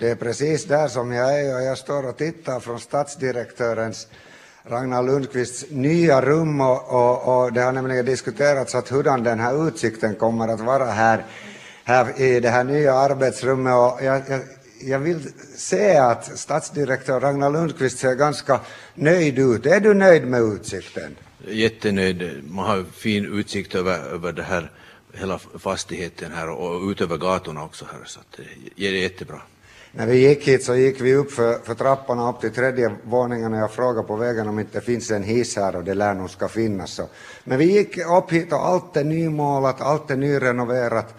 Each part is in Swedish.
Det är precis där som jag är och jag står och tittar från stadsdirektörens Ragnar Lundqvists nya rum och, och, och det har nämligen diskuterats att hurdan den här utsikten kommer att vara här, här i det här nya arbetsrummet och jag, jag, jag vill se att stadsdirektör Ragnar Lundqvist ser ganska nöjd ut. Är du nöjd med utsikten? Jättenöjd. Man har fin utsikt över, över det här, hela fastigheten här och ut över gatorna också här så att det är jättebra. När vi gick hit så gick vi upp för, för trapporna upp till tredje våningen och jag frågade på vägen om inte det finns en hiss här och det lär nog ska finnas. Så. Men vi gick upp hit och allt är nymålat, allt är nyrenoverat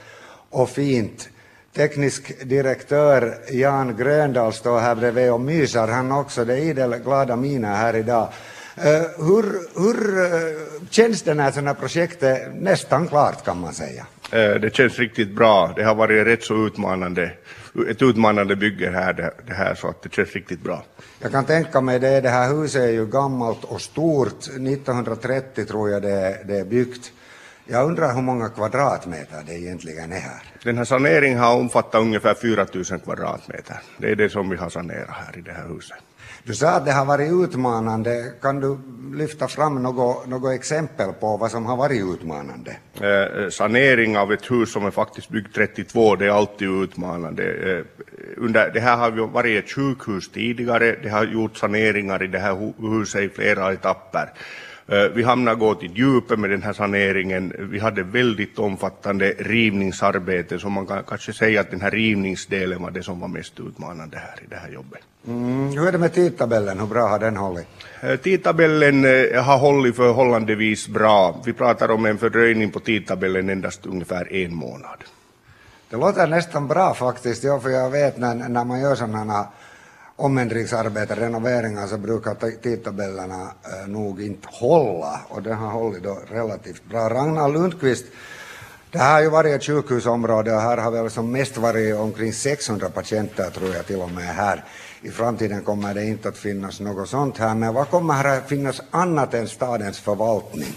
och fint. Teknisk direktör Jan Gröndal står här bredvid och myser han också. Det är idel glada miner här idag. Uh, hur hur uh, känns det när sådana projekt är nästan klart kan man säga? Eh, det känns riktigt bra. Det har varit rätt så utmanande ett utmanande bygge här, det, det, här, så att det känns riktigt bra. Jag kan tänka mig det, det här huset är ju gammalt och stort, 1930 tror jag det, det är byggt. Jag undrar hur många kvadratmeter det egentligen är här. Den här saneringen har omfattat ungefär 4 000 kvadratmeter. Det är det som vi har sanerat här i det här huset. Du sa att det har varit utmanande. Kan du lyfta fram något, något exempel på vad som har varit utmanande? Eh, sanering av ett hus som är faktiskt byggt 32, det är alltid utmanande. Eh, under, det här har varit ett sjukhus tidigare, det har gjort saneringar i det här huset i flera etapper. Eh, vi hamnade gå till djupet med den här saneringen. Vi hade väldigt omfattande rivningsarbete, så man kan kanske säga att den här rivningsdelen var det som var mest utmanande här i det här jobbet. Mm, hur är det med tidtabellen? Hur bra har den hållit? Eh, tidtabellen eh, har hållit förhållandevis bra. Vi pratar om en fördröjning på tidtabellen endast ungefär en månad. Det låter nästan bra faktiskt, ja, för jag vet när, när man gör sådana omändringsarbete, renoveringar, så brukar tidtabellerna eh, nog inte hålla och det har hållit då relativt bra. Ragnar Lundqvist, det här har ju varit ett sjukhusområde och här har väl som mest varit omkring 600 patienter tror jag till och med här. I framtiden kommer det inte att finnas något sånt här, men vad kommer här att finnas annat än stadens förvaltning?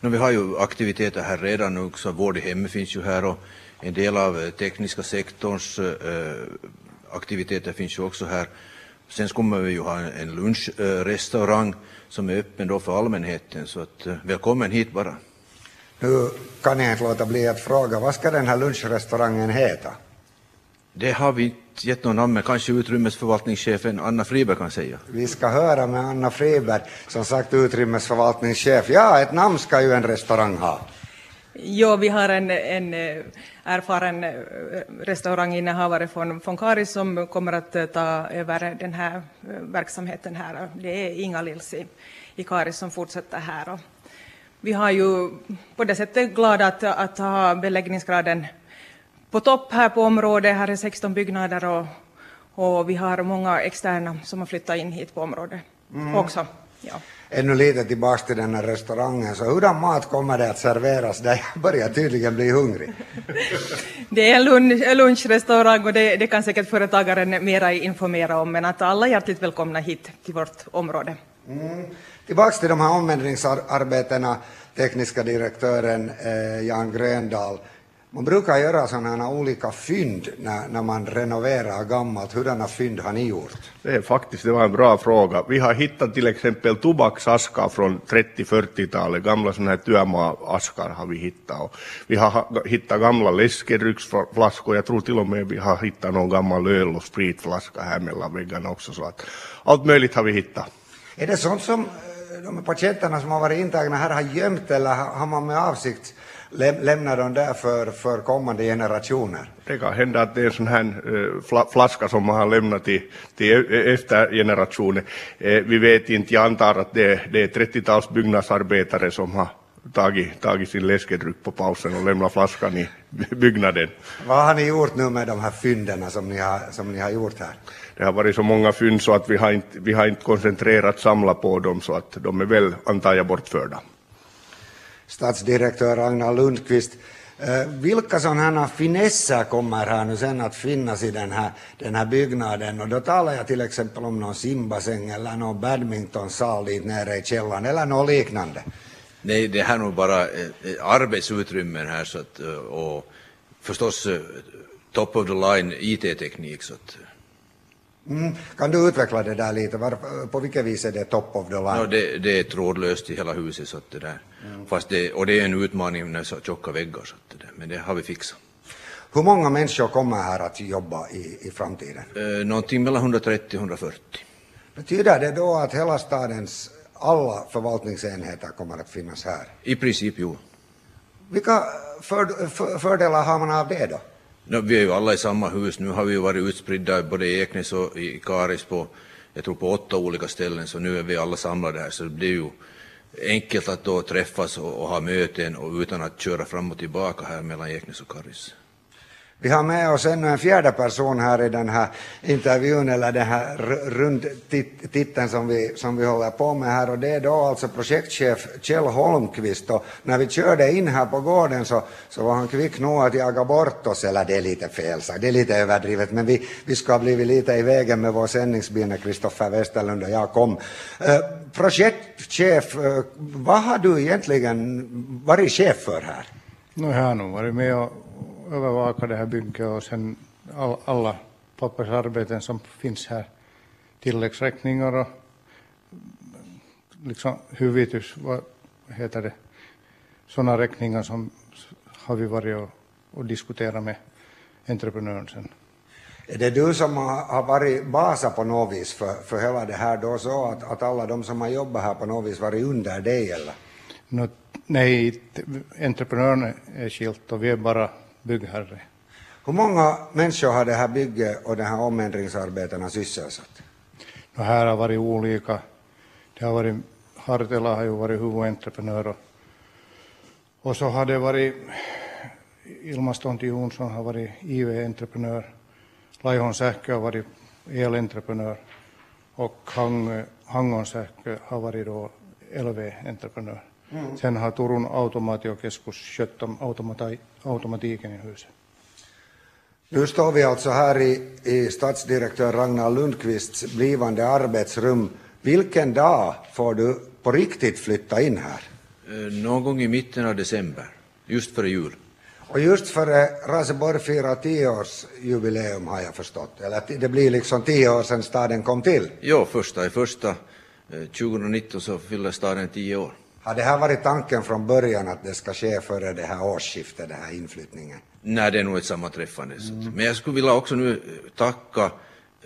No, vi har ju aktiviteter här redan också, vård i hemmet finns ju här och en del av eh, tekniska sektorns eh, eh aktiviteter finns ju också här. Sen kommer vi ju ha en lunchrestaurang som är öppen då för allmänheten, så att, eh, välkommen hit bara. Nu kan jag inte låta bli att fråga, vad ska den här lunchrestaurangen heta? Det har vi inte gett någon namn, men kanske utrymmesförvaltningschefen Anna Friberg kan säga. Vi ska höra med Anna Friberg, som sagt utrymmesförvaltningschef. Ja, ett namn ska ju en restaurang ha. Jo, vi har en, en eh, erfaren eh, restauranginnehavare från, från Karis som kommer att eh, ta över den här verksamheten här. Det är Inga Lils i, i Karis som fortsätter här. Och vi har ju på det sättet glada att, att ha beläggningsgraden på topp här på området. Här är 16 byggnader och, och vi har många externa som har flyttat in hit på området mm. också. Ja ännu lite tillbaka till den här restaurangen, så hurdan mat kommer det att serveras där? Jag börjar tydligen bli hungrig. Det är en lunch, lunchrestaurang och det, det, kan säkert företagaren mera informera om, men att alla är hjärtligt välkomna hit till vårt område. Mm. Tillbaks till de här omändringsarbetena, tekniska direktören eh, Jan Gröndal. Man brukar göra sådana olika fynd när, när man renoverar gammalt. Hurdana fynd har ni gjort? Det är faktiskt det var en bra fråga. Vi har hittat till exempel tobaksaskar från 30-40-talet. Gamla sådana här työmaa-askar har vi hittat. Och vi har hittat gamla läskedrycksflaskor. Jag tror till och med vi har hittat någon gammal öl och spritflaska här mellan väggarna också. Så att allt möjligt har vi hittat. Är det sånt som eh, de patienterna som har varit intagna här har gömt eller har man med avsikt lämnar de där för, för kommande generationer. Det kan hända att det är en sån här uh, flaska som man har lämnat till, till e-, efter generationer. Uh, vi vet inte, jag antar att det, det är 30-tals byggnadsarbetare som har tagit, tagit sin läskedryck på pausen och lämnat flaskan i byggnaden. Vad har ni gjort nu med de här fynden som ni har, som ni har gjort här? Det har varit så många fynd så att vi har inte, vi har inte koncentrerat samla på dem så att de är väl, antar jag, bortförda stadsdirektör Ragnar Lundqvist. Eh, Vilka sådana finesser kommer här nu sen att finnas i den här, den här byggnaden? Och då talar jag till exempel om någon simbassäng eller någon badmintonsal dit nere i källaren eller något liknande. Nej, det här är nog bara eh, arbetsutrymmen här så att, eh, och förstås top of the line IT-teknik. Så att, Mm. Kan du utveckla det där lite? Var, på vilket vis är det top of the line? ja, det, det är trådlöst i hela huset. Så att det där. Fast det, och det är en utmaning med så tjocka väggar. Så att det där. Men det har vi fixat. Hur många människor kommer här att jobba i, i framtiden? Eh, någonting mellan 130 och 140. Betyder det då att hela stadens alla förvaltningsenheter kommer att finnas här? I princip jo. Vilka för, för, fördelar har man av det då? No, vi är ju alla i samma hus. Nu har vi ju varit utspridda både i Eknäs och i Karis på, jag tror på åtta olika ställen, så nu är vi alla samlade här. Så det blir ju enkelt att då träffas och, och ha möten och utan att köra fram och tillbaka här mellan Eknäs och Karis. Vi har med oss ännu en fjärde person här i den här intervjun, eller den här rundtiteln som vi, som vi håller på med här. Och det är då alltså projektchef Kjell Holmqvist. Och när vi körde in här på gården så, så var han kvick nog att jaga bort oss, eller det är lite fel sagt, det är lite överdrivet, men vi, vi ska ha blivit lite i vägen med vår sändningsbil när Kristoffer Westerlund och jag kom. Eh, projektchef, eh, vad har du egentligen varit chef för här? Nu har jag nog varit med och övervakat det här bygget och sen all, alla pappersarbeten som finns här, tilläggsräkningar och liksom huvudhus, vad heter det, sådana räkningar som har vi varit och, och diskuterat med entreprenören sen. Är det du som har varit basa på något vis för, för hela det här då så att, att alla de som har jobbat här på något vis varit under dig eller? No, nej, entreprenören är skilt och vi är bara byggherre. Hur många människor har det här bygget och de här omändringsarbetena sysselsatt? No, här har varit olika. Det har varit, Hartela har ju varit huvudentreprenör och, och så har det varit Ilma Stonti Jonsson har varit IV-entreprenör, Laihon Sähkö har varit elentreprenör och Hang, Hangon Sähkö har varit då LV-entreprenör. Sen har Turun automaatiokeskus skött om automati, automatiken i huset. Nu står vi alltså här i, i stadsdirektör Ragnar Lundqvists blivande arbetsrum. Vilken dag får du på riktigt flytta in här? Eh, någon gång i mitten av december, just före jul. Och just före Raseborg firar tioårsjubileum har jag förstått. Eller att det blir liksom tio år sedan staden kom till. Jo, första i första, eh, 2019 så fyller staden tio år. Har det här varit tanken från början att det ska ske före det här årsskiftet, den här inflyttningen? Nej, det är nog ett sammanträffande. Att- Men jag skulle vilja också nu eh, tacka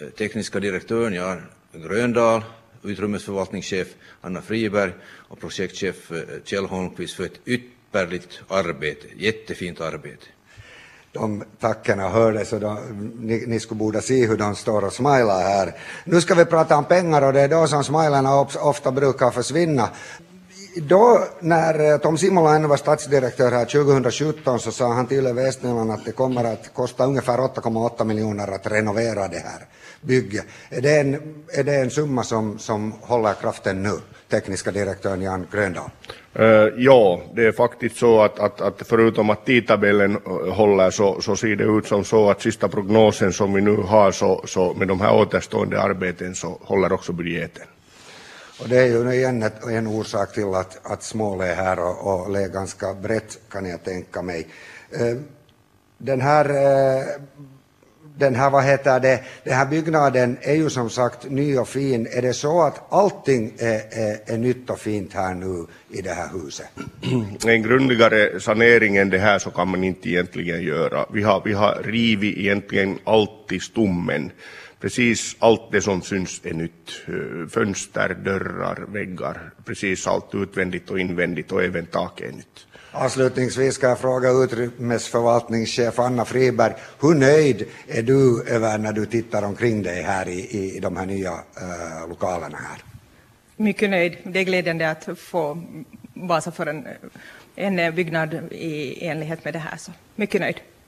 eh, tekniska direktören Jan Gröndal, utrymmesförvaltningschef Anna Friberg och projektchef eh, Kjell Holmqvist för ett ypperligt arbete, jättefint arbete. De tackarna hördes och de, ni, ni skulle borde se hur de står och smilar här. Nu ska vi prata om pengar och det är då som smilarna of- ofta brukar försvinna. Då när eh, Tom Simola ännu var stadsdirektör här 2017 så sa han till Västnyland att det kommer att kosta ungefär 8,8 miljoner att renovera det här bygget. Är det en, är det en summa som, som håller kraften nu? Tekniska direktören Jan Gröndahl? Uh, ja, det är faktiskt så att, att, att förutom att tidtabellen eh, håller så, så ser det ut som så att sista prognosen som vi nu har så, så med de här återstående arbeten så håller också budgeten. Och det är ju igen en orsak till att, att Smål är här och, och det ganska brett kan jag tänka mig. Eh, den här, eh, den här, vad heter det, den här byggnaden är ju som sagt ny och fin. Är det så att allting är, är, är nytt och fint här nu i det här huset? En grundligare sanering än det här så kan man inte egentligen göra. Vi har, vi har rivit egentligen allt i stommen. Precis allt det som syns är nytt. Eh, Fönster, dörrar, väggar, precis allt utvändigt och invändigt och även taket är nytt. Avslutningsvis ska jag fråga utrymmesförvaltningschef Anna Friberg, hur nöjd är du över när du tittar omkring dig här i, i, i de här nya eh, lokalerna här? Mycket nöjd. Det är glädjande att få basa för en, en byggnad i enlighet med det här. Så mycket nöjd.